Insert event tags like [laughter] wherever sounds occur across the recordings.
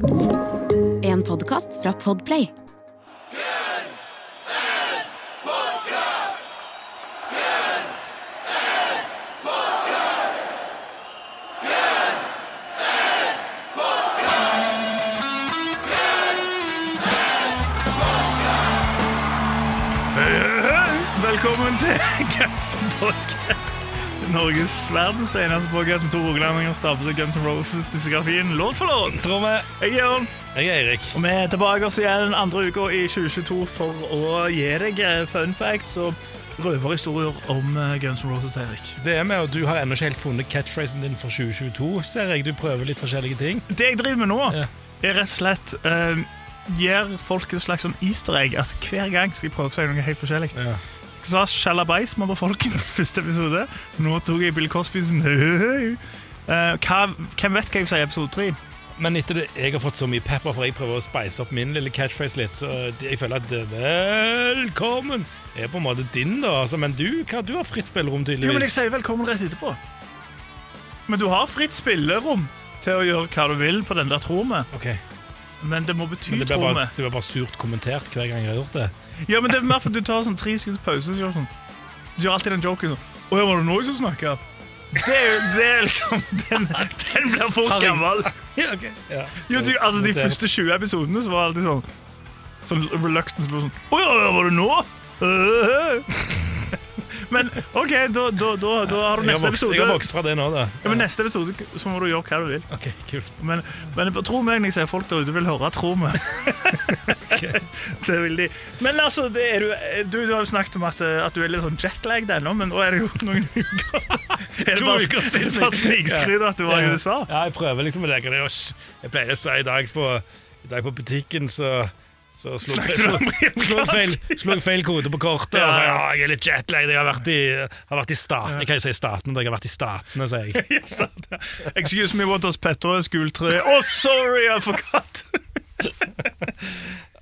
En podkast fra Podplay. Velkommen til Guns Podcast. Norges verdens eneste podcast med to rogalendinger staper seg Guns N' Roses-diskografien låt for låt. Tror vi Jeg er Jørn, Jeg er Eirik. og vi er tilbake oss igjen andre uka i 2022 for å gi deg eh, fun facts og røverhistorier om eh, Guns N' Roses, Erik. Det er med, og Du har ennå ikke helt funnet catchphrasen din for 2022. Ser jeg Du prøver litt forskjellige ting. Det jeg driver med nå, Ja. er rett og slett uh, gir folk et slags sånn easter egg at hver gang skal jeg prøve å si noe helt forskjellig. Ja. Sa Shalabais, folkens, [laughs] første episode. Nå tok jeg Bill Cosby sin [laughs] uh, Hvem vet hva jeg sier i episode tre? Men etter det, jeg har fått så mye pepper, for jeg prøver å spice opp min lille catchphrase litt, så jeg føler at det, velkommen er på en måte din, da. Altså, men du, hva, du har fritt spillerom, Jo, men jeg sier velkommen rett etterpå. Men du har fritt spillerom til å gjøre hva du vil på den der, tror Okay. Men det må bety, vi. det blir bare surt kommentert hver gang jeg har gjort det. Ja, men det er mer for at du tar sånn tre sekunds pause og så gjør sånn. Du gjør alltid den joken sånn. Å ja, var det noen som snakka? Det, er jo- det er liksom Den, den blir fort gammel. [laughs] Ja, okay. Ja. Jo, du, altså, de første 20 episodene så var det alltid sånn Sånn reluctance på sånn Å ja, var det nå? [laughs] Men OK, da, da, da, da har du neste vokst, episode. jeg har vokst fra det nå, da. Ja, men neste episode så må du gjøre hva du vil. Ok, kult. Men, men tro meg når jeg sier folk der ute vil høre, tro meg. [laughs] det vil de. Men altså, det du, du, du har jo snakket om at, at du er litt sånn jetlagd ennå, men nå er det jo noen uker. [laughs] Er det bare, uker er siden. bare snikskryt at du var i USA? Ja, jeg prøver liksom å legge det og Jeg pleier å si i dag på, i dag på butikken, så så slo jeg feil, slo feil kode på kortet. Ja, Så, ja. jeg er litt jetlagd. Jeg har vært i, har vært i staten. Jeg kan jo si staten, jeg har vært i statene, sier jeg. [laughs] Excuse me, what was Petter is gul? Oh, sorry, I forgot! [laughs]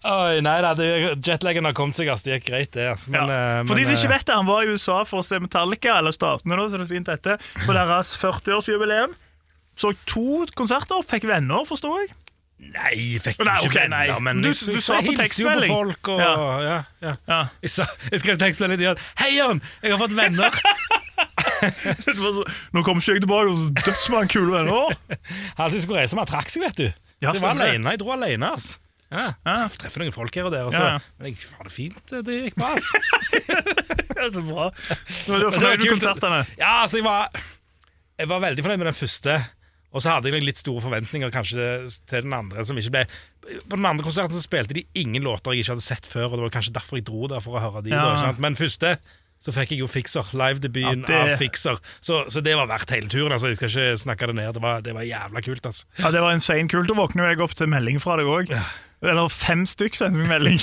Oi, nei da, jetlaggen har kommet seg, altså. Det gikk greit, det. Altså. Men, Ja. eh, For de som ikke eh, vet det, han var i USA for å se Metallica, eller Statene, da, så det er fint dette, på deres [laughs] 40-årsjubileum. Så to konserter, fikk venner, forstår jeg. Nei, jeg fikk Nei, ikke ok, nei. venner, men Du- du, du sa på tekstmelding. tekstmelding. folk, og, Ja. ja. Ja. Jeg, sa, jeg skrev tekstmelding til. Hei, Jan! Jeg har fått venner. Det [laughs] Nå kommer ikke jeg tilbake, og så dødsmann kule venner. [laughs] Han som skulle reise med, trakk seg, vet du. Ja, jeg var alene. Jeg dro alene. ass. Ja. Ja. Treffer noen folk her og der. og så- Ja, ja. Men jeg har det fint. Det gikk bra. Det [laughs] så bra. Du var fornøyd med konsertene? Ja, altså, jeg var, jeg var veldig fornøyd med den første. Og så hadde jeg litt store forventninger kanskje til den andre. som ikke ble På den andre konserten så spilte de ingen låter jeg ikke hadde sett før, og det var kanskje derfor jeg dro der for å høre de. Ja. Da, sant? Men første så fikk jeg jo Fixer. Livedebuten Ja, det- av Fixer. Så, så det var verdt hele turen. altså Jeg skal ikke snakke det ned. Det var, det var jævla kult. altså Ja, Det var insane kult. Da våkner jeg opp til melding fra deg òg. Eller fem stykk sendte meg melding.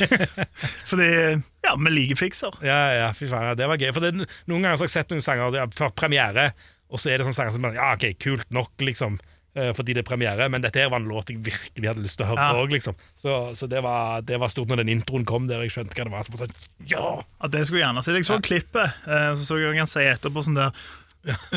[laughs] Fordi ja, vi liker fikser. Ja, ja, fy faen, ja, det var gøy. For det, Noen ganger så har jeg sett noen sanger før premiere, og så er det sånn sanger som bare Ja, OK, kult nok, liksom. eh, Fordi det er premiere, men dette her var en låt jeg virkelig hadde lyst til å høre Ja. òg. liksom. Så, så det, var, det var stort når den introen kom der jeg skjønte hva det var. Så sånn, ja! Ja, det skulle jeg gjerne sett. Jeg så klippet, eh, så så jeg han si etterpå sånn der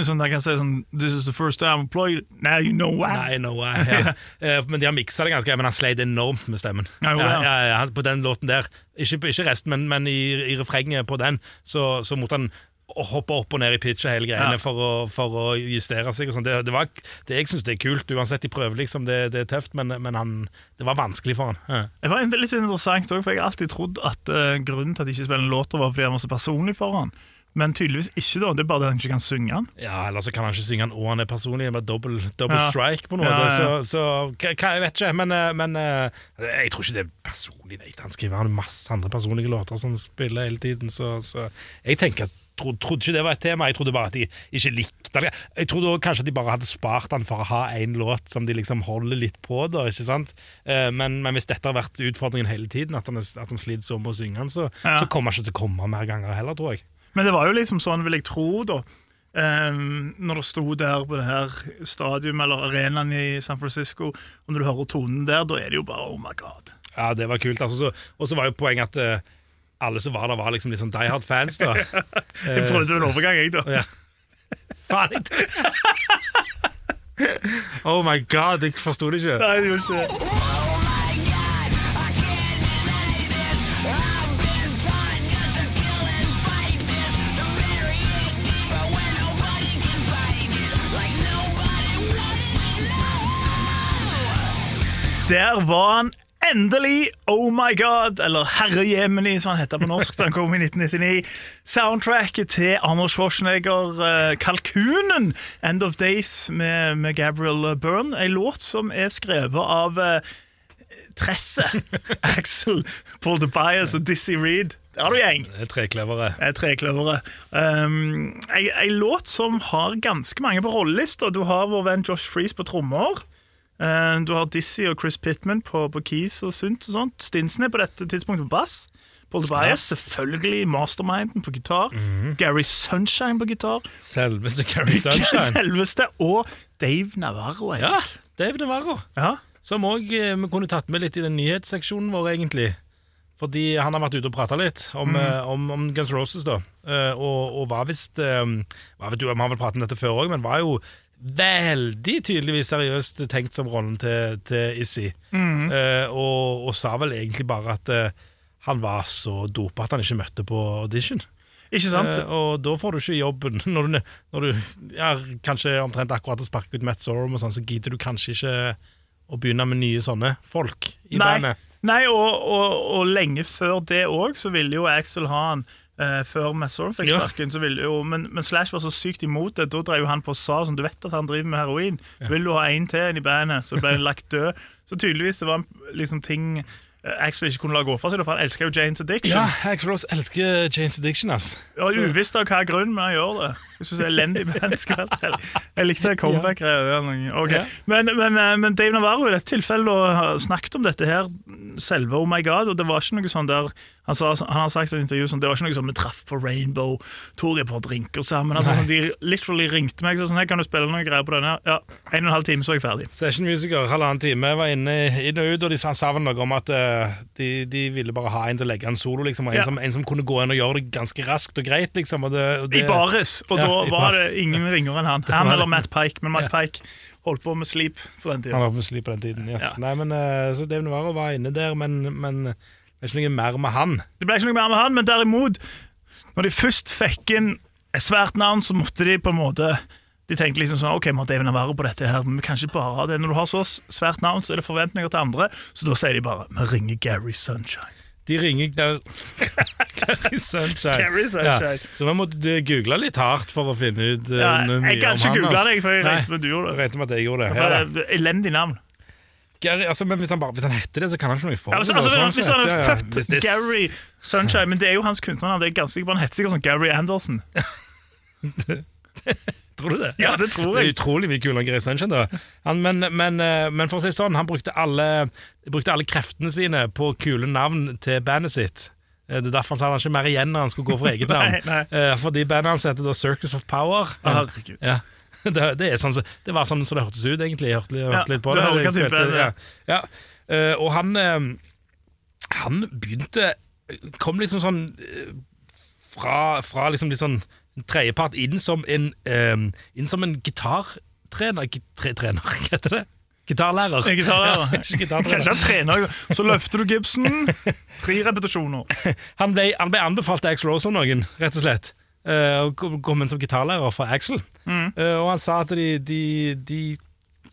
Sånn der kan si sånn This is the first time I've played Now you know why. I know I, ja. [laughs] Eh, Men de har miksa det ganske men han sleit enormt med stemmen. Ja, jo, ja. ja, ja, på den låten der, ikke, ikke resten, men, men i, i refrenget på den, så, så måtte han hoppe opp og ned i pitch og hele greiene Ja. for, å, for å justere seg. sånn. Det, det, var, det Jeg syns det er kult, uansett de prøver, liksom. Det, det er tøft, men, men han, det var vanskelig for han. Ja. Det var litt interessant også, for jeg har alltid trodd at uh, grunnen til at de ikke spiller en låter, var fordi han var så personlig for han. Men tydeligvis ikke. da, Det er bare det han ikke kan synge den. Ja, Eller så kan han ikke synge han og han er personlig. Det er Double, double Ja. strike på noe. Ja, ja. Så, så hva, jeg vet ikke. Men, eh, men eh, jeg tror ikke det er personlig. Nei, han skriver han masse andre personlige låter som han spiller hele tiden. Så, så jeg tenker at tro, trodde ikke det var et tema. Jeg trodde bare at de ikke likte det. Jeg trodde også kanskje at de bare hadde spart han for å ha én låt som de liksom holder litt på. da, ikke sant? Eh, Men, men hvis dette har vært utfordringen hele tiden, at han, at han sliter så med å synge den, så, Ja. så kommer han ikke til å komme mer ganger heller, tror jeg. Men det var jo liksom sånn, vil jeg tro, da. Um, når det sto der på det her stadium eller arenaen i San Francisco, og når du hører tonen der, da er det jo bare oh my god. Ja, det var kult. Altså, så, og så var jo poenget at eh, alle som var der, var liksom litt sånn Die Hard-fans. da [laughs] Jeg prøvde en overgang, jeg, da. Ja. Faen, Oh my god, jeg forsto det ikke. Nei, det gjorde ikke. Der var han endelig! Oh my god! Eller Herre Jemini, som han heter på norsk. Den kom i 1999. Soundtracket til Arnold Schwarzenegger, uh, 'Kalkunen', 'End of Days', med, med Gabriel Byrne. En låt som er skrevet av uh, Tresset. [laughs] Axel, Paul DeBias og Dizzie Reed. Der har du gjeng. Det er trekløvere. Eh, Trekløvere. Um, en, en låt som har ganske mange på rollelista. Du har vår venn Josh Freeze på trommer. Eh, du har Dizzie og Chris Pittman på, på keys og synt og sånt. Stinsen er på dette tidspunktet på bass. Paul Tobias, selvfølgelig. Masterminden på gitar. Gary Sunshine på gitar. Selveste Gary [laughs] Sunshine. Selveste. Og Dave Navarro. er- Ja, Dave Navarro. ja. Som òg vi kunne tatt med litt i den nyhetsseksjonen vår, egentlig. Fordi han har vært ute og prata litt om, mm. om, om Guns Roses, da. Eh, og, og var visst eh, hva vet du, Vi har vel pratet om dette før òg, men var jo veldig tydeligvis seriøst tenkt som rollen til, til Issy. Eh, og, og sa vel egentlig bare at uh, han var så dopa at han ikke møtte på audition. Ikke sant? Uh, og da får du ikke jobben. [laughs] Når du, når du ja, kanskje omtrent akkurat har sparket ut Matt Sorum, og sånn, så gidder du kanskje ikke å begynne med nye sånne folk i Nei, bandet. nei og, og, og lenge før det òg, så ville jo Axel ha han. Eh, før Messorm fikk Ja. sparken, så ville jo, men, men Slash var så sykt imot det. Da drev han på og sa sånn Du vet at han driver med heroin. Vil du ha en til i bandet? Så ble han lagt død. Så tydeligvis det var liksom ting eh, Axel ikke kunne la gå fra seg, for han elsker jo Janes Addiction. Ja, Axl Rose elsker Janes Addiction, ass. Og uvisst av hva grunn, men han gjør det. Jeg er elendig menneskeverd. Jeg likte comeback-greia. Ok. Ja. Men, men, eh, men Dave Navarro i dette tilfellet snakket om dette her, selve Oh My God, og det var ikke noe sånn der Han, sa, han har sagt i et intervju sånn, det var ikke noe sånn vi traff på Rainbow, tok et par drinker sammen. Altså, sånn, de literally ringte meg sånn, her, kan du spille noen greier på denne? Ja, en og en halv time, så er jeg ferdig. Session-musiker, halvannen time, var inne, inn og ut, og de sa, sa noe om at eh, de, de ville bare ha en til å legge en solo, liksom, og en, Ja. som, en som kunne gå inn og gjøre det ganske raskt og greit, liksom. Og det, og det, I bares, og Ja, da [laughs] var det ingen ringere enn han. Han eller Matt Pike, men Matt. Pike holdt på med Sleep på den tiden. Han holdt på med Sleep på den tiden, yes. Ja. Nei, men eh, Så Dave Navarro var inne der, men, men det er ikke noe mer med han. Det ble ikke noe mer med han, men derimot, når de først fikk inn et svært navn, så måtte de på en måte De tenkte liksom sånn OK, vi har Dave Navarro på dette her, men vi kan ikke bare ha det. Når du har så svært navn, så er det forventninger til andre, så da sier de bare Vi ringer Gary Sunshine. De ringer der Gary Sunshine. Gary Sunshine. Ja, så vi måtte google litt hardt for å finne ut uh, Ja, om mye jeg kan ikke google altså. deg, for jeg regnet med at du gjorde jeg det. regnet med at jeg gjorde det. Ja, det et elendig navn. Gary, altså, men hvis han, bare, hvis han heter det, så kan han ikke noe for Ja, altså, det. altså, sånn hvis han er ja, ja. født Hvis det Gary Sunshine, men det er jo hans kunstnernavn. Det er ganske sikkert Han heter sikkert sånn Gary Anderson. [laughs] Tror du det? Ja, det tror jeg. Det er utrolig mye kulere enn Gary Sunshine. Da. Han, men, men, eh, men for å si sånn, han brukte alle, brukte alle kreftene sine på kule navn til bandet sitt. Eh, Det er derfor han sa han ikke mer igjen når han skulle gå for eget [laughs] navn. Nei, nei. Eh, Fordi bandet hans heter da Circus of Power. Herregud. Ja. [laughs] Det, det, sånn, det var sånn som det hørtes ut, egentlig. Jeg hørte, hørte Ja, litt på det. spilte- det er. ja. Ja. Og han Han begynte Kom liksom sånn fra, fra liksom litt sånn tredjepart inn som en um, Inn som en gitartrener tre, Trener, [laughs] hva heter det? Gitarlærer. Gitarlærer. Ja, gitartrener. Kanskje han trener, så løfter du Gibson. [laughs] Tre repetisjoner. Han ble, han ble anbefalt til Axl Rose av noen, rett og slett. Uh, kom- inn som gitarlærer for Axl. Uh, og han sa at de, de, de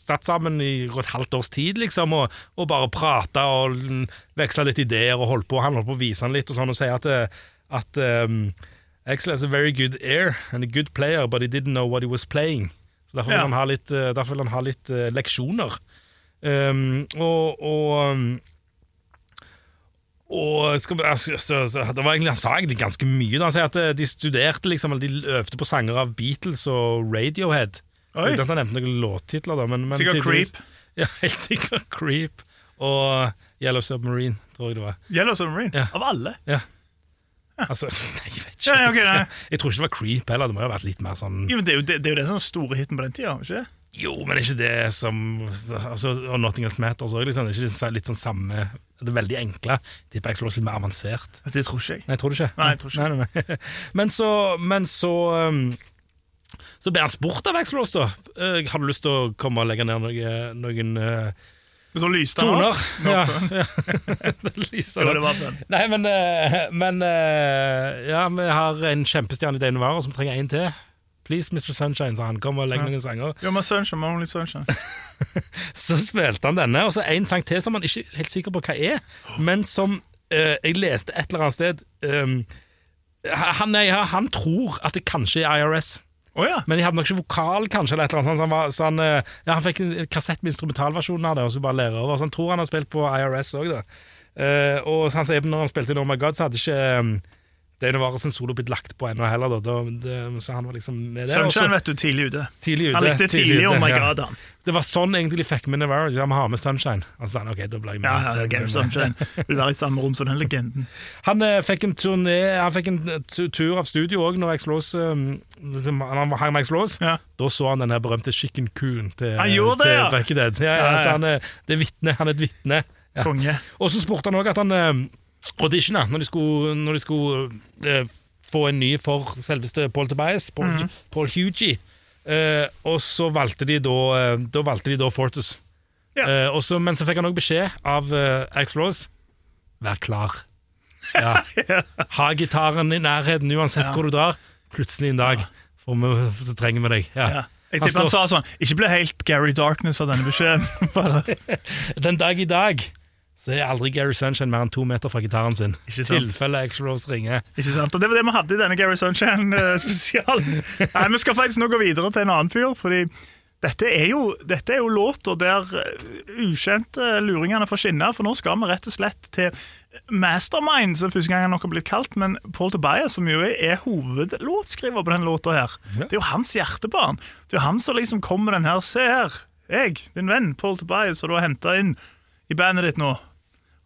satt sammen i et halvt års tid, liksom, og, og bare prata og veksla litt ideer og holdt på. Han holdt på å vise han litt og sånn, og sier at, eh, at um, Axl has a very good ear and a good player, but he didn't know what he was playing. Så Derfor vil Ja. han ha litt, eh, derfor vil han ha litt uh, leksjoner. Um, og, og um, og skal, altså, det var egentlig, Han sa egentlig ganske mye. Da. Han sier at eh, de studerte liksom, eller de øvde på sanger av Beatles og Radiohead. Oi. Uten at han nevnte noen låttitler. Da, men, men Sikkert Creep. [laughs] Ja, helt sikkert Creep. Og Yellow Submarine, tror jeg det var. Yellow Submarine. Ja. Av alle. Ja. Altså, [laughs] nei, jeg vet ikke. Ja, okay, nei. Jeg tror ikke det var Creep heller. Det må jo ha vært litt mer sånn Jo, men det, er jo, det, det er jo den er store hiten på den tida. ikke det? Jo, men er ikke det som altså, Og Nothing Else Matters òg, liksom. Det er ikke det litt sånn samme Det er veldig enkle. Tipper jeg slår litt mer avansert. Det tror ikke jeg. Nei, tror du ikke. Nei, jeg tror ikke. Nei, nei. [laughs] Men så, men så um, så ble han spurt av Axel Rose, da. Uh, har du lyst til å komme og legge ned noen, noen eh, Så lyste han opp. Ja. Ja. [laughs] Det lyser Jo, opp. det. Nei, men, eh, men eh, Ja, vi har en kjempestjerne i Dane Wara som trenger en til. Please, Mr. Sunshine, sa han. Kom og legg Ja. noen sanger. Ja, men Sunshine, only sunshine. [laughs] Så spilte han denne, og så en sang til som han ikke er helt sikker på hva er, men som eh, jeg leste et eller annet sted um, han, er- han tror at det kanskje er IRS. Å ja. Men de hadde nok ikke vokal, kanskje, eller et eller annet sånt. Så han, var, så han, eh, ja, han fikk en kassett med instrumentalversjonen av det, og så bare lære over. Så han tror han har spilt på IRS òg, da. Uh, og han sier når han spilte i Norma God, så hadde ikke um, Dane Navarro sin solo blitt lagt på ennå heller, da. det, så han var liksom med det. Sunshine, vet du, tidlig ute. tidlig ute. Han likte tidlig Oh my. God, han. Det var sånn egentlig de fikk med Navarro. Ja, vi har med Sunshine. Han sa ok, da blir jeg med. Ja, ja, Game Sunshine. Vil være i samme rom som den legenden. [laughs] Han eh, fikk en turné Han fikk en eh, tur av studio òg når X-Lås um, Han hang med X-Laws. Ja. Da så han den her berømte chicken coon til, Han gjorde det, til ja. Buckethead. Ja, ja, Ja, ja. Så han, det er vitne, han er et vitne. Ja. Konge. Og så spurte han òg at han uh, auditiona når de skulle, når de skulle eh, få en ny for selveste Paul Tobias, Paul, mm. Paul Hugie. Eh, og så valgte de da, eh, da valgte de da Fortus. Ja. Eh, også, men så fikk han òg beskjed av eh, Alex Rose Vær klar. [laughs] Ja. Ha gitaren i nærheten uansett Ja. hvor du drar. Plutselig en dag vi, så trenger vi deg. Ja. Jeg tipper han sa sånn Ikke bli helt Gary Darkness av denne beskjeden. [laughs] [laughs] Den dag i dag så er aldri Gary Sunshine mer enn to meter fra gitaren sin. Ikke sant. tilfelle X-Rose ringer. Ikke sant? Og Det var det vi hadde i denne Gary Sunshine-spesialen. [laughs] Nei, Vi skal faktisk nå gå videre til en annen fyr. fordi dette er jo, dette er jo låter der eh, ukjente luringene får skinne. For nå skal vi rett og slett til Mastermind, som første gang han nok har blitt kalt. Men Paul Tobias, som jo er hovedlåtskriver på denne låta her. Det er jo hans hjertebarn. Det er jo han som liksom kommer med den her. Se her, jeg, din venn Paul Tobias, som du har henta inn i bandet ditt nå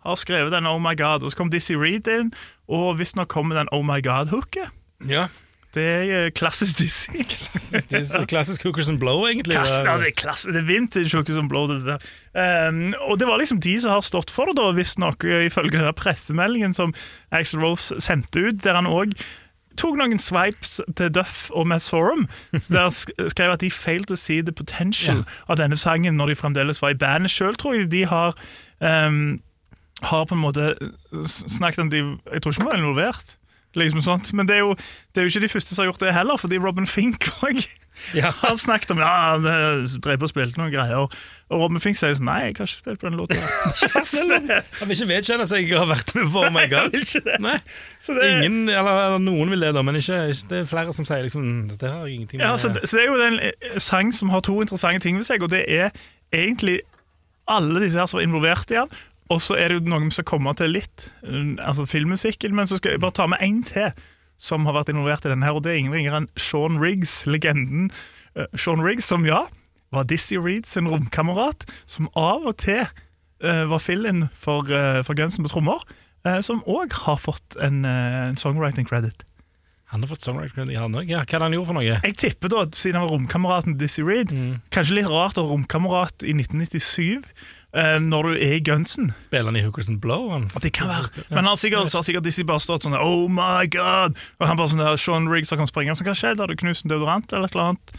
har skrevet den Oh My God, og så kom Dizzie Reed inn, og visstnok kommer den Oh My God-hooket. Ja. Det er eh, klassisk Dizzie. [laughs] Klassisk, klassisk Hookers and Blow, egentlig. Klass, ja, det er klass, det er vintage Hookers som blow det der. Um, og det var liksom de som har stått for det, da, visstnok, eh, ifølge den pressemeldingen som Axel Rose sendte ut, der han òg tok noen swipes til Duff og Mass Forum, der sk- skrev at de failed to see the potential av denne sangen når de fremdeles var i bandet sjøl, tror jeg de har um, har på en måte snakket om de Jeg tror ikke de var involvert. Liksom sånt. Men det er, jo, det er jo ikke de første som har gjort det heller, fordi Robin Fink òg [laughs] Ja. har snakket om ja, han eh, drev og spilte noen greier. Og Robin Fink sier sånn Nei, jeg har ikke spilt på den låta. [laughs] [laughs] Han vil ikke vedkjenne seg jeg har vært med på Oh My God. Nei, Så det, ingen, eller, noen vil det, da, men ikke, det er flere som sier liksom Dette har ingenting ja, så, det, så det er jo en eh, sang som har to interessante ting ved seg, og det er egentlig alle disse her som er involvert i den. Og så er det jo noen som kommer til litt, eh, altså filmmusikken, men så skal jeg bare ta med én til som har vært involvert i denne her, og det er ingen ringere enn Sean Riggs, legenden. Uh, Sean Riggs, som ja, var Dizzie Reed sin romkamerat, som av og til uh, var fill-in for, uh, for Gunsen på trommer, eh, som òg har fått en, eh, en songwriting credit. Han har fått songwriting-credit, han òg. Ja, hva han gjorde for noe? Jeg tipper da, siden han var romkameraten Dizzie Reed Kanskje litt rart å romkamerat i 1997 eh, når du er i Gunsen. Spiller han i Hookers and Blow? Han? Det kan være. Men han har sikkert, så har sikkert Dizzie bare stått sånn Oh my god! Og han bare sånn der, Sean Riggs har kommet springende. Så hva skjedde? Har du knust en deodorant eller et eller annet?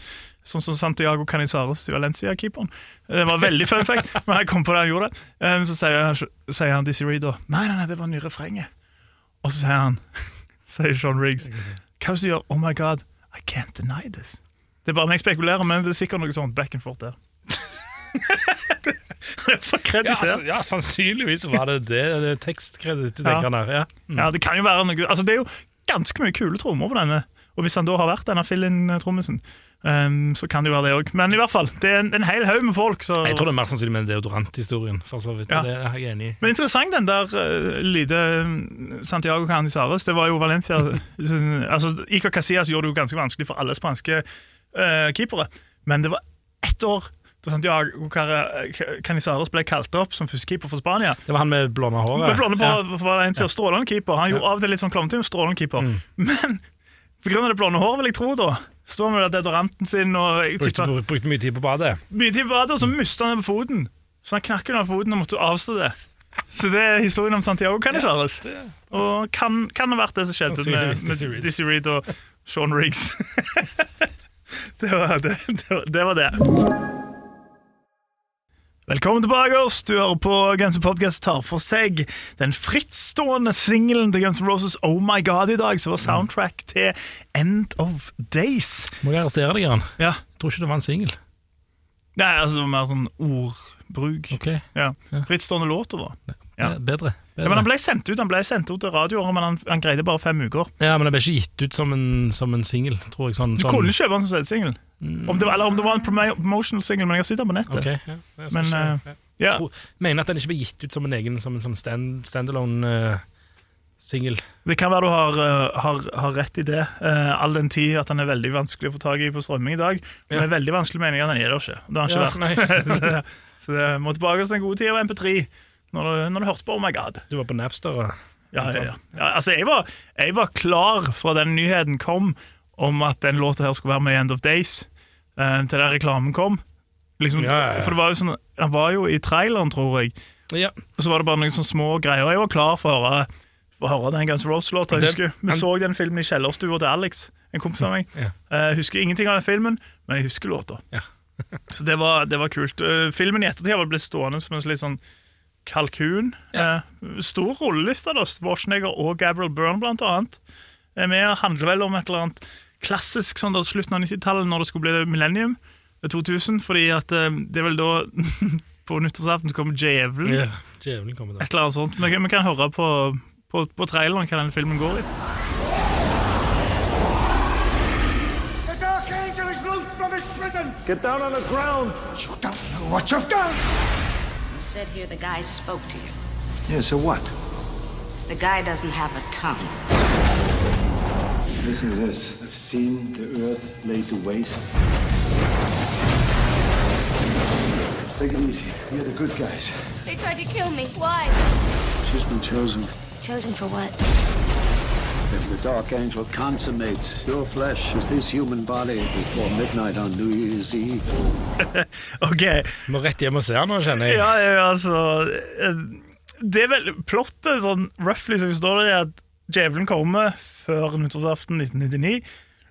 Sånn som Santiago Canizares til Valencia-keeperen. Det var veldig fun fact, [laughs] men jeg kom på det han gjorde. Um, så sier han, sier han Dizzie Reed da Nei, nei, nei, det var nye refrenget. Og så sier han [laughs] Sier Sean Riggs Hva hvis du gjør Oh my god, I can't deny this. Det er bare meg spekulerer, men det er sikkert noe sånt back and forth der. [laughs] [laughs] Ja, altså, ja, sannsynligvis var det det, det tekstkreditt du Ja. tenker han her. Ja. Mm. Ja, det kan jo være noe Altså, det er jo ganske mye kule trommer på denne. Og hvis han da har vært denne fill-in-trommisen, um, så kan det jo være det òg. Men i hvert fall, det er en, en hel haug med folk. Så. Jeg tror det er mer sannsynlig med deodoranthistorien. For så vidt. Ja. Det er jeg enig i. Men interessant den der uh, lite mm, Santiago Canizares. Det var jo Valencia [laughs] altså, Iker Casillas gjorde det jo ganske vanskelig for alle spanske uh, keepere. Men det var ett år Santiago Car- Canizares ble kalt opp som førstekeeper for Spania. Det var han med blonde håret. Med blonde på Ja. for Valencia, strålende keeper. Han gjorde av og til litt sånn klovneting, strålende keeper. Mm. Men pga. det blonde håret, vil jeg tro, da Står med deodoranten sin og brukte, Brukte, brukte mye tid på badet. mye tid på badet, og så mista han det på foten. Så han knakk under foten og måtte avstå det. Så det er historien om Santiago Canizares. Og kan, kan ha vært det som skjedde med, med. Dizzie Reed og Sean Riggs. [laughs] Det var det. Det var det. Var det. Velkommen tilbake. oss Du hører på Guns N' Podcast tar for seg den frittstående singelen til Guns N' Roses Oh My God i dag, som var soundtrack til End of Days. Må jeg arrestere deg, Jan? Ja. Tror ikke det var en singel. Nei, altså mer sånn ordbruk. Ok, Ja. Frittstående låter, da. Ja. Bedre. Ja, men han ble sendt ut Han ble sendt ut til radioer, men han, han greide bare fem uker. Ja, men den ble ikke gitt ut som en, som en singel, tror jeg. Sånn, Du sånn. kunne kjøpe den som selvsingel. Om det var- Eller om det var en promotional single, men jeg har sett den på nettet. Okay, ja. Jeg Men, eh, ja. Mener at den ikke ble gitt ut som en egen Som en sånn stand, standalone uh, singel. Det kan være du har, uh, har, har rett i det, all den tid at den er veldig vanskelig å få tak i på strømming i dag. Men Ja. det er veldig vanskelig meningen at den er der ikke. Det har den ikke vært. [laughs] Så det må tilbake til den gode tida av MP3, når du, når du hørte på Oh My God. Du var på Napster. og- Ja, ja, altså, jeg var, jeg var klar fra den nyheten kom om at den låta her skulle være med i End of Days, til der reklamen kom. Liksom, Ja, ja, ja. For det var jo sånn, Han var jo i traileren, tror jeg. Ja. Og så var det bare noen sånne små greier. Jeg var klar for å høre, for å høre den Guns husker, Vi han- så den filmen i kjellerstua til Alex, en kompis av meg. Ja. Eh, Jeg husker ingenting av den filmen, men jeg husker låta. Ja. [laughs] så det var, det var kult. Eh, Filmen i ettertid har blitt stående som en litt sånn kalkun. Eh, Stor rolleliste, da. Schwarzenegger og Gabriel Byrne, blant annet. Med handler vel om et eller annet klassisk sånn da slutten av 90-tallet, når det skulle bli millennium. 2000, fordi at eh, det er vel da [laughs] På nyttårsaften så kommer djevelen. ja. Djevelen kommer da. Et eller annet sånt. Vi kan, vi kan høre på, på, på traileren hva den filmen går i. The Dark Angel is loose from his prison! Get down on the ground. You don't know what you've done! You said here the guy spoke to you. Yeah, so what? The guy doesn't have a tongue. Listen to this. I've seen the earth laid to waste. Take it easy. You're the good guys. They tried to kill me. Why? She's been chosen. Chosen for what? If the Dark Angel consummates your flesh with his human body before midnight on New Year's Eve. [laughs] Ok, Må rett hjem og se den nå, kjenner jeg. ja, ja, altså eh, Det er vel Plottet sånn roughly så står det at djevelen kommer før nyttårsaften 1999.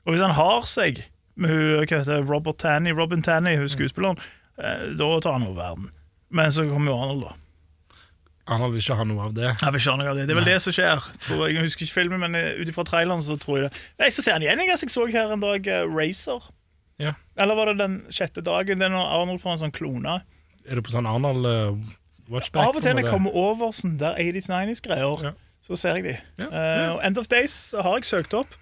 Og hvis han har seg med hun, hva heter Robert Tanny, Robin Tanny, hun skuespilleren, eh, da tar han over verden. Men så kommer jo Arnold, da. Arnold vil ikke ha noe av det. Jeg vil ikke ha noe av det. Det er vel det som skjer. tror Jeg Jeg husker ikke filmen, men eh, ut ifra traileren så tror jeg det. Jeg skal se han igjen. Jeg, jeg så her en dag eh, Racer. Ja. Eller var det den sjette dagen? Det er når Arnold får en sånn klone. Er det på sånn Arnold uh, watchback? Av og til når jeg kommer over sånn der 80s-90s-greier, Ja. Så ser jeg de. Ja, Eh, og End of Days har jeg søkt opp,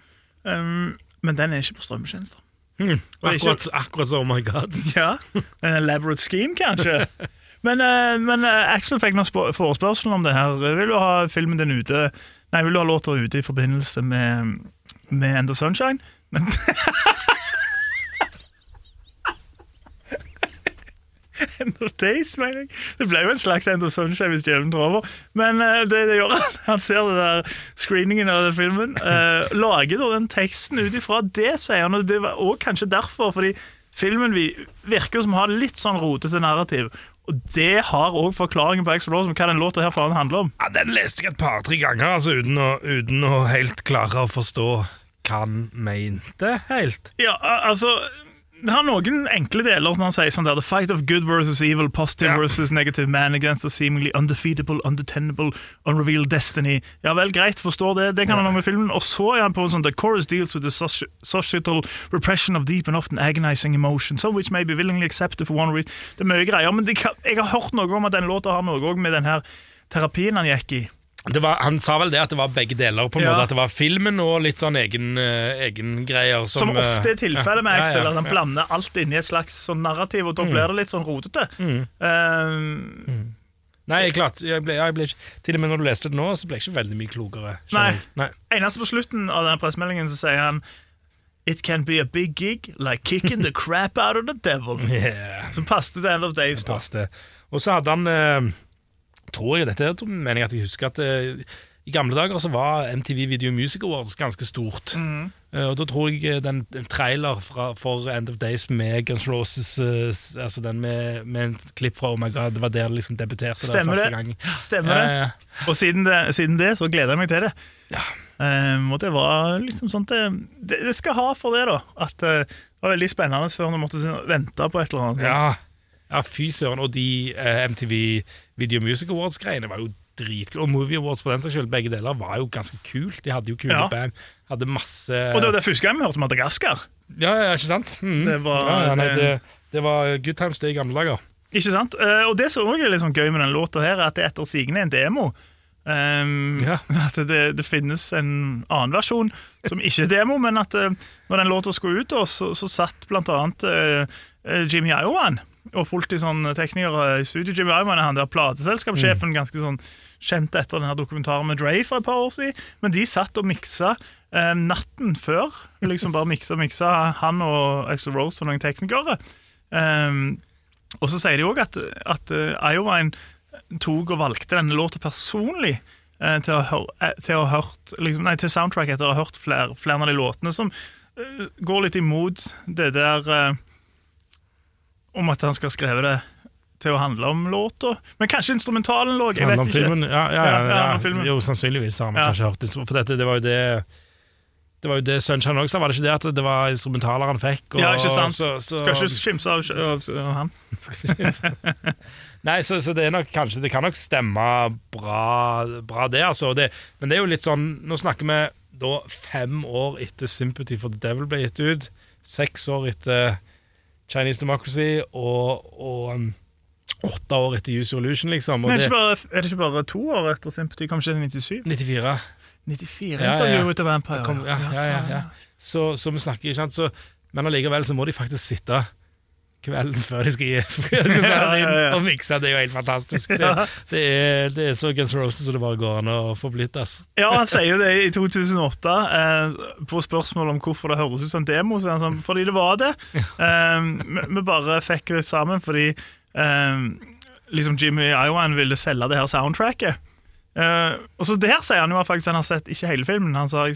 um, men den er ikke på strømmetjenester. Hmm. Akkurat, ikke- Akkurat, så, oh my god. [laughs] Ja, En elaborate scheme, kanskje. Men, uh, men uh, Axel fikk nå forespørselen om det her. Vil du ha filmen din ute Nei, vil du ha låta ute i forbindelse med, med End of Sunshine? Men [laughs] [laughs] End of Days, mener jeg. Det ble jo en slags End of Sunshine hvis djevelen tar over. Men uh, det, det gjør han. Han ser det der screeningen av den filmen. Uh, [laughs] lager da den teksten ut ifra det, sier han. Og det var også kanskje derfor, fordi filmen vi, virker som har litt sånn rotete narrativ. Og det har òg forklaringen på Rose hva den låta her faen handler om. Ja, Den leste jeg et par-tre ganger, altså, uten å, uten å helt klare å forstå hva han mente helt. Ja, altså det har noen enkle deler når han sier sånn der The fight of good versus evil, positive yeah. versus negative man against a seemingly undefeatable, undetenable, unrevealed destiny. Ja vel, greit, forstår det. Det kan han ha med filmen. Og så er han på en sånn The chorus deals with the societal repression of deep and often agonizing emotion, some which may be willingly accepted for one reason. Det er mye greier, men det kan, jeg har hørt noe om at den låta har noe òg med den her terapien han gikk i. Det var, han sa vel det at det var begge deler, på en Ja. måte. At det var filmen og litt sånn egen, egen greier Som, Som, ofte er tilfellet med ja, ja, ja, at han blander alt inn i et slags sånn narrativ, og da blir det litt sånn rotete. Eh, Nei, klart. Jeg ble, jeg ble ikke, til og med når du leste det nå, så ble jeg ikke veldig mye klokere. Nei. Nei. Eneste på slutten av denne pressemeldingen så sier han It can be a big gig, like kicking the [laughs] crap out of the devil. Yeah. Som passet til End of Days. Og så hadde han eh, Tror jeg dette er mener jeg at jeg husker at eh, i gamle dager så var MTV Video Music Awards ganske stort. Eh, og da tror jeg eh, den, den trailer fra, for End of Days med Guns Roses, uh, altså den med, med en klipp fra Oh My God, det var der det liksom debuterte. Stemmer første gang. Stemmer det. Ja, ja, Og siden det, siden det så gleder jeg meg til det. ja. Um, og det var liksom sånt det, det, det skal ha for det, da. At uh, det var veldig spennende før man måtte vente på et eller annet. Ja, ja fy søren. Og de eh, MTV Video Music Awards-greiene var jo dritkule. Og Movie Awards for den saks skyld, begge deler, var jo ganske kult. De hadde jo kule Ja. band. Hadde masse Og det var det første gang vi hørte Madagaskar. Ja, ja, ikke sant? Mm. Det var- ja, nei, det- det, det var good times, det i gamle dager. Ikke sant? Eh, og det som òg er litt sånn gøy med den låta her, er at det etter sigende er en demo. Um, Ja. [laughs] At det, det finnes en annen versjon som ikke er demo, men at eh, når den låta skulle ut, så, så satt blant annet eh, eh, Jimmy Iowan og fulgte de sånn teknikere i studio. Jimmy Iman er han der plateselskapssjefen, ganske sånn kjent etter denne dokumentaren med Dre for et par år siden. Men de satt og miksa eh, natten før. Liksom bare miksa og miksa, han og Axel Rose og noen teknikere. Um, og så sier de òg at, at uh, Iowine tok og valgte denne låta personlig eh, til, å hør, eh, til, å ha hørt, liksom, nei, til soundtrack etter å ha hørt flere, flere av de låtene, som uh, går litt imot det der eh, om at han skal skrive det til å handle om låta. Men kanskje instrumentalen lå, jeg vet ikke. Ja, ja, Ja, ja. Jo, sannsynligvis har vi Ja. kanskje hørt. For dette, det var jo det Det var jo det Sunshine også sa, var det ikke det at det var instrumentaler han fikk? Og, Ja, ikke sant? Så, så, Skal ikke skimse av, av [laughs] han. Nei, så, så det er nok kanskje Det kan nok stemme bra, bra det, altså. Det, men det er jo litt sånn Nå snakker vi da fem år etter Sympathy for the Devil ble gitt ut. Seks år etter Chinese Democracy og, og um, åtte år etter Use Your Illusion, liksom. Er, det, bare, er det ikke bare to år etter Sympathy? Ikke det i 97? 94. 94 Ja, ja, ja. Vampire. Kom, ja, ja, ja, ja. Så, så vi snakker, ikke sant? Så, men allikevel så må de faktisk sitte kvelden før jeg skal, gi- [laughs] før de skal sende det inn Ja, ja, ja. og mikse. Det er jo helt fantastisk. Det, det, er, det er så Guns Roses som det bare går an å få blitt. ass. Ja, han sier jo det i 2008 eh, på spørsmål om hvorfor det høres ut som demo. Så er han sånn, fordi det var det. Eh, vi, vi bare fikk det sammen fordi eh, liksom Jimmy Iowan ville selge det her soundtracket. Eh, og så Der sier han jo faktisk han har sett ikke hele filmen. Han sa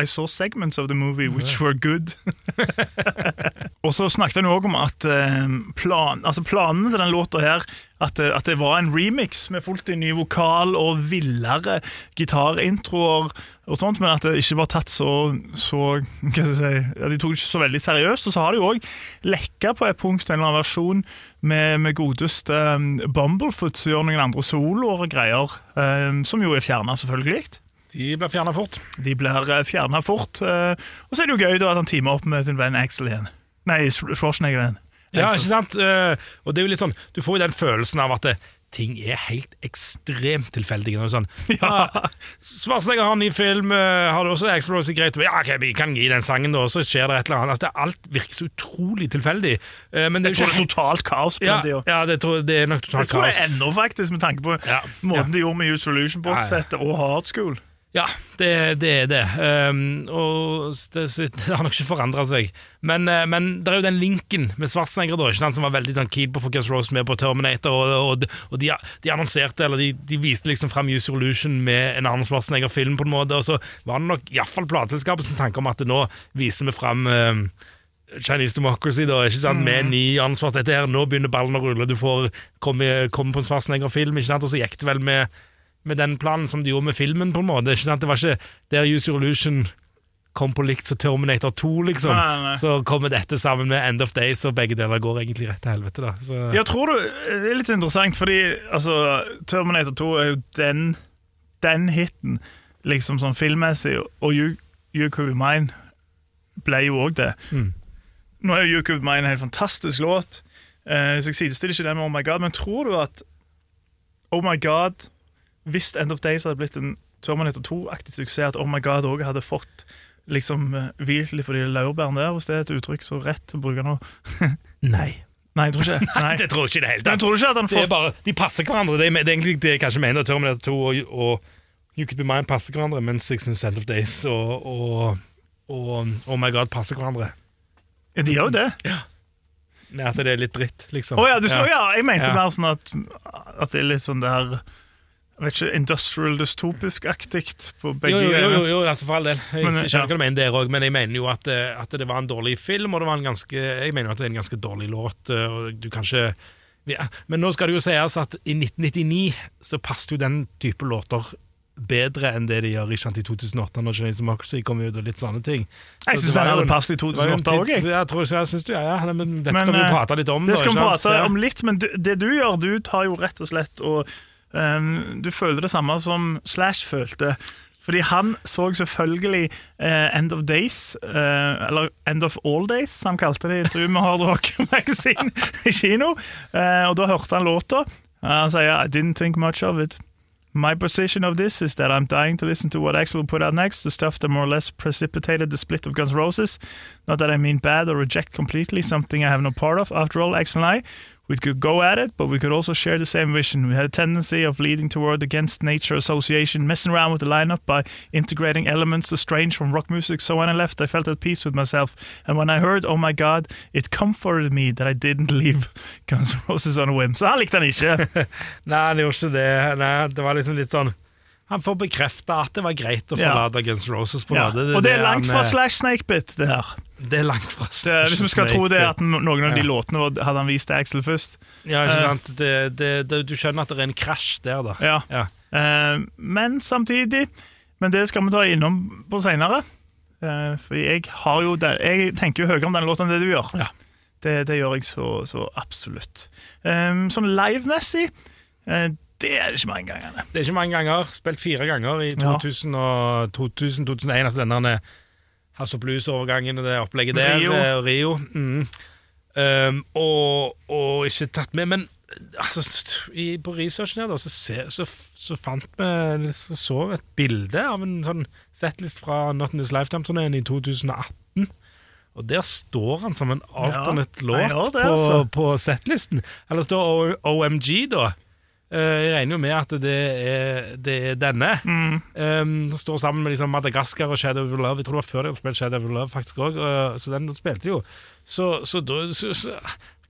I saw segments of the movie which were good. [laughs] og så snakket han òg om at eh, plan, altså planene til den låta her at, det- at det var en remix med fullt i ny vokal og villere gitarintroer og sånt, men at det ikke var tatt så, så hva skal jeg si, at De tok det ikke så veldig seriøst. Og så har de òg lekka på et punkt en eller annen versjon med, med godeste um, Bumblefoot som gjør noen andre soloer og greier, um, som jo er fjerna, selvfølgelig. De blir fjerna fort. De blir fjerna fort. eh, og så er det jo gøy da at han teamer opp med sin venn Axel igjen. Nei, Schwarzenegger igjen. Ja, ikke sant? Eh, og det er jo litt sånn, Du får jo den følelsen av at det, ting er helt ekstremt tilfeldige. Sånn, [laughs] ja. Svarslegger har en ny film, eh, har du også Axel Rose greit? Ja, ok, vi kan gi den sangen, da, så skjer det et eller annet. Altså, det, alt virker så utrolig tilfeldig. Eh, men det Jeg er tror det er totalt kaos på ja, den tida. ja, det, tror, det er nok Jeg tror tror det er ennå, faktisk, med tanke på Ja, måten de gjorde med Use Solution-bokssettet og Hard School. Ja, det, det er det. Um, og det, [laughs] det har nok ikke forandra seg. Men, uh, men det er jo den linken med Schwarzenegger da, ikke sant, som var veldig sånn keen på å få Gus Rose med på Terminator. Og, og, og de, de annonserte, eller de, de viste liksom fram Use Illusion med en annen Schwarzenegger-film, på en måte. Og så var det nok iallfall plateselskapet som tanke om at nå viser vi fram um, Chinese Democracy, da, ikke sant, med ny ansvar. Dette her, nå begynner ballen å rulle, du får komme, komme på en Schwarzenegger-film. ikke sant, Og så gikk det vel med med den planen som de gjorde med filmen, på en måte. Ikke sant? Det var ikke der Use Your Illusion kom på likt som Terminator 2, liksom. Nei, nei. Så kommer dette sammen med End of Days, og begge deler går egentlig rett til helvete, da. Så, Jeg tror du, Det er litt interessant, fordi altså, Terminator 2 er jo den, den hiten, liksom sånn filmmessig, og You, you Could Be Mine ble jo òg det. Mm. Nå er jo You Could Be Mine en helt fantastisk låt, eh, så jeg sidestiller ikke den med Oh My God, men tror du at Oh My God, hvis End of Days hadde blitt en Terminator 2-aktig suksess, at Oh My God òg hadde fått liksom eh, hvilt litt på de laurbærene der, hvis det er et uttrykk så rett å bruke nå? [laughs] Nei. Nei, jeg tror ikke det. [laughs] Nei. Det tror jeg ikke i det hele tatt. tror ikke at han Det er bare, de passer hverandre. Det er, det er egentlig det jeg kanskje mener. Terminator 2 og, og You Could Be Mine passer hverandre, mens Six and End of Days og, og, og Oh My God passer hverandre. Ja, de gjør jo det. Nei, At det er litt dritt, liksom. Å ja, du så ja. Jeg mente Ja. mer sånn at, at det er litt sånn det jeg vet ikke, Industrial dystopisk-aktig på begge Jo, jo, jo, jo, altså for all del. Jeg Men, skjønner ja. hva du mener der òg, men jeg mener jo at, eh, at det var en dårlig film, og det var en ganske, jeg mener jo at det er en ganske dårlig låt. eh, Og du kan ikke ja. Men nå skal det jo sies at i 1999 så passet jo den type låter bedre enn det de gjør i 2008, når Chinese Democracy kom ut, og litt sånne ting. Så Jeg syns den hadde passet i det var jo en 2008 òg, jeg. Jeg tror, jeg synes du, ja, ja, men dette Men, skal vi eh, prate litt om. Det da, skal vi prate om litt, men du, det du gjør, du tar jo rett og slett og Du føler det samme som Slash følte. Fordi han så selvfølgelig uh, End of Days, uh, eller End of All Days, som han kalte det i intervju med Hard Rock [laughs] Magazine i kino. Uh, og da hørte han låta. Han sier I didn't think much of it. My position of this is that I'm dying to listen to what Axel will put out next, the stuff that more or less precipitated the split of Guns Roses. Not that I mean bad or reject completely something I have no part of. After all, Axel and I, we could go at it, but we could also share the same vision. We had a tendency of leading toward against nature association, messing around with the lineup by integrating elements estranged from rock music. So when I left, I felt at peace with myself. And when I heard, oh my god, it comforted me that I didn't [laughs] leave Guns N' Roses on a whim. Så han likte han ikke. [laughs] Nei, han gjorde ikke det. Nei, det var liksom litt sånn Han får bekrefta at det var greit å Ja. forlate Guns N' Roses på ja. det, det, Og det er langt fra eh, Slash Snakebit, det her. Det er langt fra Det hvis vi skal tro det at noen av de Ja. låtene var- hadde han vist til Axel først. Ja, ikke Eh. sant? Det, det, det, du skjønner at det er en krasj der, da. Ja. Ja. Uh, men samtidig Men det skal vi ta innom på seinere. Uh, for jeg Jeg tenker jo høyere om denne låten enn det du gjør. Ja. Det, det gjør jeg så, så absolutt. Um, sånn livemessig uh, det er det ikke mange ganger. Det er ikke mange ganger. Spilt fire ganger i Ja. 2000 og 2000-2001. Altså denne House bluesovergangen og det opplegget der. Rio. eh, Og Rio. Mm. Um, og, og ikke tatt med. Men altså, i, på researchen her da, så, se, så, så fant vi Så så et bilde av en sånn setlist fra Not In This Lifetime-turneen i 2018. Og der står han som en alternate Ja, låt det, på, altså. på setlisten. Eller står OMG, da. Eh, Jeg regner jo med at det er, det er denne. Mm. Um, står sammen med liksom Madagaskar og Shadow of Love. Jeg tror det var før de hadde spilt Shadow of Love, faktisk òg. Så den spilte jo. Så, så da så, så,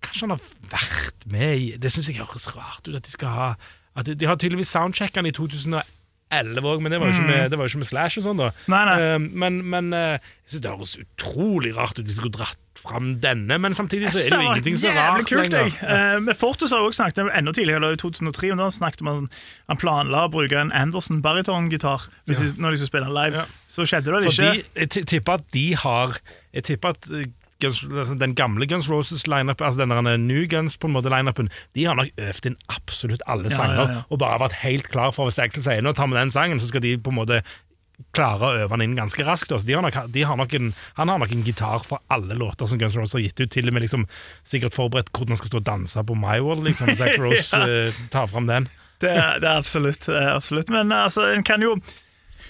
Kanskje han har vært med i Det syns jeg høres rart ut at de skal ha at de, de har tydeligvis soundchecka i 2011 òg, men det var jo ikke med, det var jo ikke med Slash og sånn, da. Mm. Nei, nei. Um, men men uh, jeg syns det høres utrolig rart ut hvis jeg skulle dratt fram denne, men samtidig så er det jo ingenting så rart kult, jeg. lenger. Eh, med Fortus har jeg også snakket enda tidligere, eller i 2003, og da snakket man Han planla å bruke en Anderson baritongitar hvis de- når de skulle spille live. Så skjedde det For ikke. de, jeg ti- tipper at de har Jeg tipper at eh, Guns, altså den gamle Guns Roses-lineupen, altså den der New Guns på en måte lineupen, de har nok øvd inn absolutt alle Ja, sanger, ja, ja. og bare vært helt klar for hvis Axel sier nå tar vi den sangen, så skal de på en måte klare å øve den inn ganske raskt. De har nok, de har en, han har nok en gitar for alle låter som Guns Roses har gitt ut, til og med liksom, sikkert forberedt hvordan han skal stå og danse på My World, liksom, [laughs] Axl Rose eh, tar fram den. Det, det er absolutt. Det absolutt. Men altså, en kan jo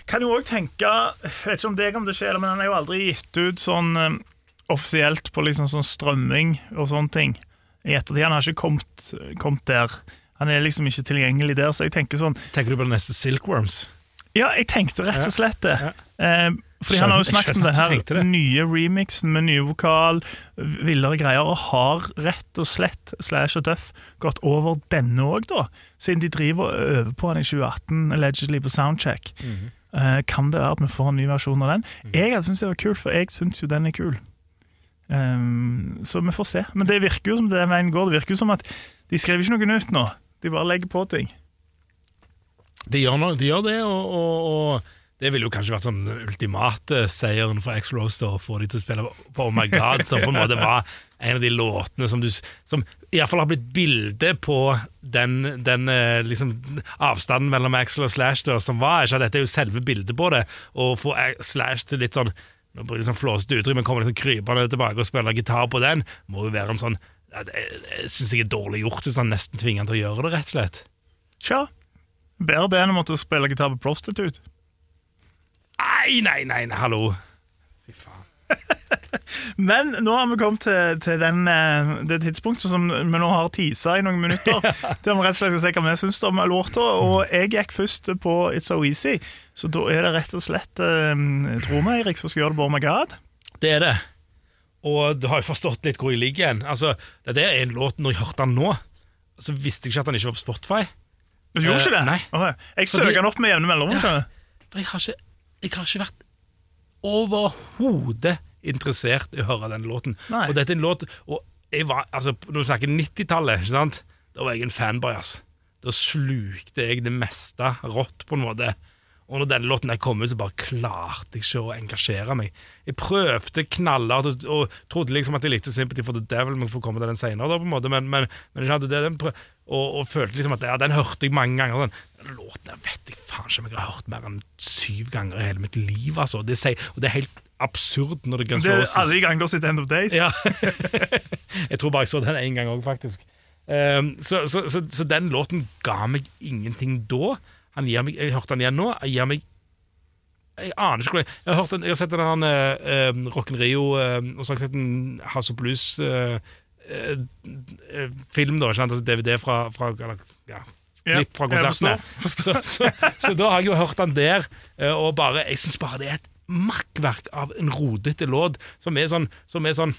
kan jo òg tenke Jeg vet ikke om det kommer til å skje, men han er jo aldri gitt ut sånn eh, offisielt på liksom sånn strømming og sånne ting. I ettertid. Han har ikke kommet, kommet der. Han er liksom ikke tilgjengelig der, så jeg tenker sånn Tenker du på den neste Silkworms? Ja, jeg tenkte rett og slett det. Ja. Eh, fordi han har jo snakket om det her det. nye remixen med nye vokal, villere greier, og har rett og slett Slash og Duff gått over denne òg, da? Siden de driver og øver på den i 2018, allegedly på Soundcheck. Mhm. Eh, kan det være at vi får en ny versjon av den? Jeg hadde syntes det var kult, for jeg syns jo den er kul. Ehm, så vi får se. Men det virker jo som det veien går. Det virker jo som at de skriver ikke noe nytt nå. De bare legger på ting. De gjør, noe, de gjør det, og, og, og det ville jo kanskje vært sånn ultimate seieren for Axel Rose da, å få de til å spille på Oh My God, som på en måte var en av de låtene som du Som iallfall har blitt bilde på den, den eh, liksom, avstanden mellom Axel og Slash da, som var. Ikke? Dette er jo selve bildet på det. Å få Slash til litt sånn nå bruker jeg sånn flåsete uttrykk, men kommer liksom krypende tilbake og spiller gitar på den, må jo være en sånn Det, det syns jeg er dårlig gjort, hvis han nesten tvinger han til å gjøre det, rett og slett. Tja. Bedre det enn å måtte spille gitar på Prostitute. Nei, nei, nei, nei hallo. Fy faen. [laughs] Men nå har vi kommet til, til den, eh, det tidspunktet som vi nå har tisa i noen minutter. [laughs] Der vi rett og slett skal se hva vi syns om låta. Og jeg gikk først på It's So Easy, så da er det rett og slett eh, Tro meg, Eirik, som skal gjøre det på Oh My God. Det er det. Og du har jo forstått litt hvor jeg ligger hen. Altså, det er en låt Når jeg hørte den nå, så visste jeg ikke at den ikke var på Spotify. Du gjorde Eh, ikke det? nei. Okay. jeg søker den opp med jevne mellomrom. Ja, jeg har ikke, jeg har ikke vært overhodet interessert i å høre den låten. Nei. Og dette er en låt og jeg var, altså, Når du snakker 90-tallet, ikke sant? da var jeg en fanboy. ass. Da slukte jeg det meste rått, på en måte. Og når denne låten der kom ut, så bare klarte jeg ikke å engasjere meg. Jeg prøvde knallhardt og, og trodde liksom at jeg likte Sympathy for the Devil, men får komme til den senere, da, på en måte, men, men, men jeg hadde det, den prøv, og, og følte liksom at ja, den hørte jeg mange ganger. Den, den låten der vet jeg faen ikke om jeg har hørt mer enn syv ganger i hele mitt liv. altså. Det, sier- og det er helt absurd når det Guns Det er alle ganger sett End of Days. ja. [laughs] jeg tror bare jeg så den én gang òg, faktisk. Ehm, så, så, så, så den låten ga meg ingenting da. Han gir meg, jeg hørte den igjen nå. Jeg gir meg Jeg aner ikke hvordan jeg har, hørt den, jeg har sett den uh, uh, Rock'n Rio uh, og så har jeg sett en House of Blues eh, eh, eh, film, da, ikke sant? Altså DVD fra, fra eller, ja, Ja, klipp fra konsertene. forstår, Så, så, så da har jeg jo hørt den der, eh, og bare, jeg syns bare det er et makkverk av en rodete låt som er sånn Som er sånn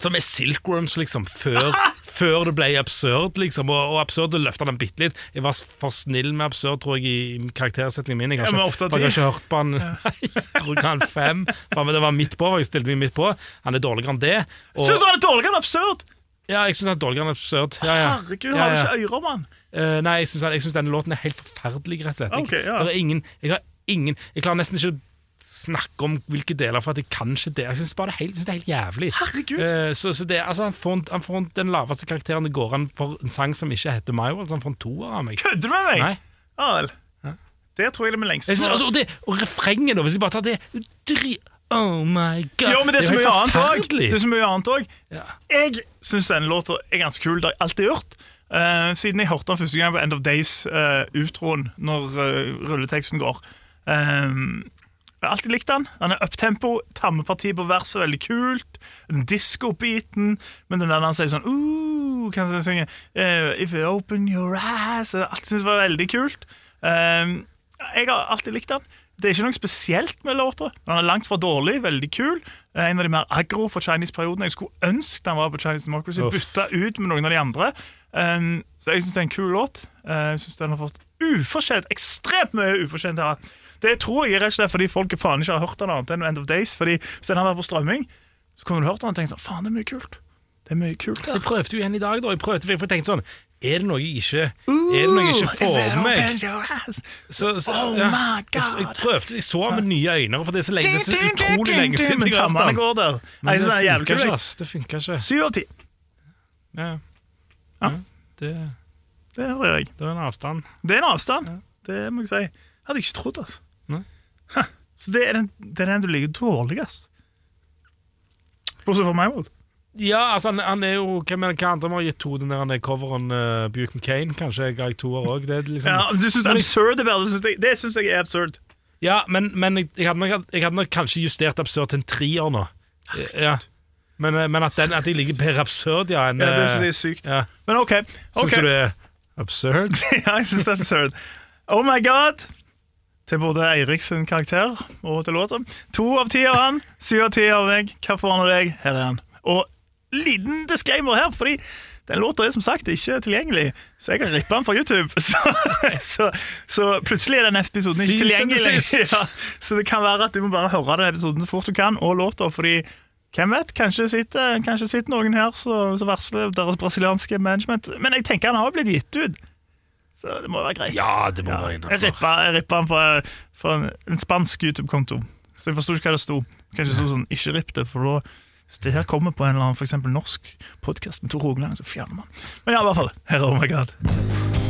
som er Silkworms, liksom, før, [laughs] før det ble absurd, liksom. Og, og absurd løfta den bitte litt. Jeg var for snill med absurd, tror jeg, i karaktersetningen min. Jeg har ikke, jeg har ikke hørt på han [laughs] Jeg tror ikke han fem. For det var midt på, jeg stilte meg midt på. Han er dårligere enn det. Og, Syns du han er dårligere enn absurd? ja, jeg syns han er dårligere enn absurd. Ja, ja. Herregud, har du ikke ører, mann? Uh, nei, jeg syns, denne låten er helt forferdelig, rett og slett. Jeg, det er ingen, jeg har ingen Jeg klarer nesten ikke snakke om hvilke deler, for at jeg kan ikke det. Jeg syns det det er helt jævlig. Herregud. Eh, så, så det, altså, han, får, han får den laveste karakteren det går an for en sang som ikke heter My World. Så han får en toer av meg. Kødder du med meg? Nei. Ja. Det tror jeg det er med lengst. Synes, altså, og, det, og refrenget, da, hvis vi bare tar det dri, Oh my god. Jo, men det er så mye annet òg. Det er så mye annet også. Ja. Jeg syns denne låta er ganske kul. Det har jeg alltid gjort. Uh, siden jeg hørte den første gang på End of Days-utroen, når eh, rulleteksten går. Eh, jeg har alltid likt den. Den er uptempo, tammeparti på verset, veldig kult. Den Disko-biten, men den der han sier sånn uh, Kan jeg synge uh, If you open your eyes Jeg alltid syntes var veldig kult. Eh, jeg har alltid likt den. Det er ikke noe spesielt med låta. Den er langt fra dårlig, veldig kul. Eh, En av de mer aggro for Chinese-perioden. Jeg skulle ønske den var på Chinese Democracy. Uff. Bytta ut med noen av de andre. Um, så jeg syns det er en kul låt. Uh, jeg synes den har fått ufortjent, ekstremt mye ufortjent her. Det tror jeg er rett og slett fordi folk faen ikke har hørt den annet enn End of Days. Fordi Hvis den har vært på strømming, så kunne du hørt den og tenkt sånn Faen, det er mye kult. Det er mye kult Så jeg prøvde jo igjen i dag, da. Jeg prøvde, for jeg tenkte sånn Er det noe jeg ikke Er det noe jeg ikke får med meg? Så, så, Oh ja. Jeg, prøvde, jeg så med nye øyne, for det er så lenge, det er så utrolig lenge siden Men tammene går der. Men det, er jævlig funka ikke, ass. Det funka ikke. Syv av ti. Ja. Ja. Det, Det hører jeg. det var en avstand. Det er en avstand. Det må jeg si. Hadde jeg ikke trodd, altså. Hæ. Så det er, den, det er den du liker dårligst? Bortsett fra meg, Wold. Ja, altså, han, han er jo Hvem er det hva andre vi har gitt to? Den der han er coveren uh, Buke McCain, kanskje Greg jeg toer òg. Det liksom Ja, du syns jeg- absurd er bedre? Det synes jeg- Det syns jeg er absurd. Ja, men, men jeg, jeg, hadde nok, jeg hadde nok kanskje justert absurd til en trier nå. Ja. Men, eh, men at, den, at jeg ligger bedre absurd, ja. En, Ja, det syns jeg eh, er sykt. ja. Men OK. Syns ok du det er absurd? [laughs] ja, jeg syns det er absurd. Oh my god! Til både Eirik sin karakter og til låta. To av ti av han, syv av ti av meg. Hva får han av deg? Her er han. Og liten disclaimer her, fordi den låta er som sagt ikke tilgjengelig, så jeg har rippa den fra YouTube. [laughs] Så, så, så plutselig er den episoden ikke tilgjengelig. [laughs] Ja, så det kan være at du må bare høre den episoden så fort du kan, og låta, fordi hvem vet, kanskje sitter, kanskje sitter noen her som varsler deres brasilianske management. Men jeg tenker han har blitt gitt ut. Så det må være greit. Ja, det må være jeg innenfor. rippa, jeg rippa den fra, fra en, en spansk YouTube-konto. Så jeg forsto ikke hva det sto. Kanskje det sto sånn 'ikke ripp det', for da hvis det her kommer på en eller annen for eksempel norsk podkast med Tor Rogaland, så fjerner man. Men ja, i hvert fall. Her er Oh My God.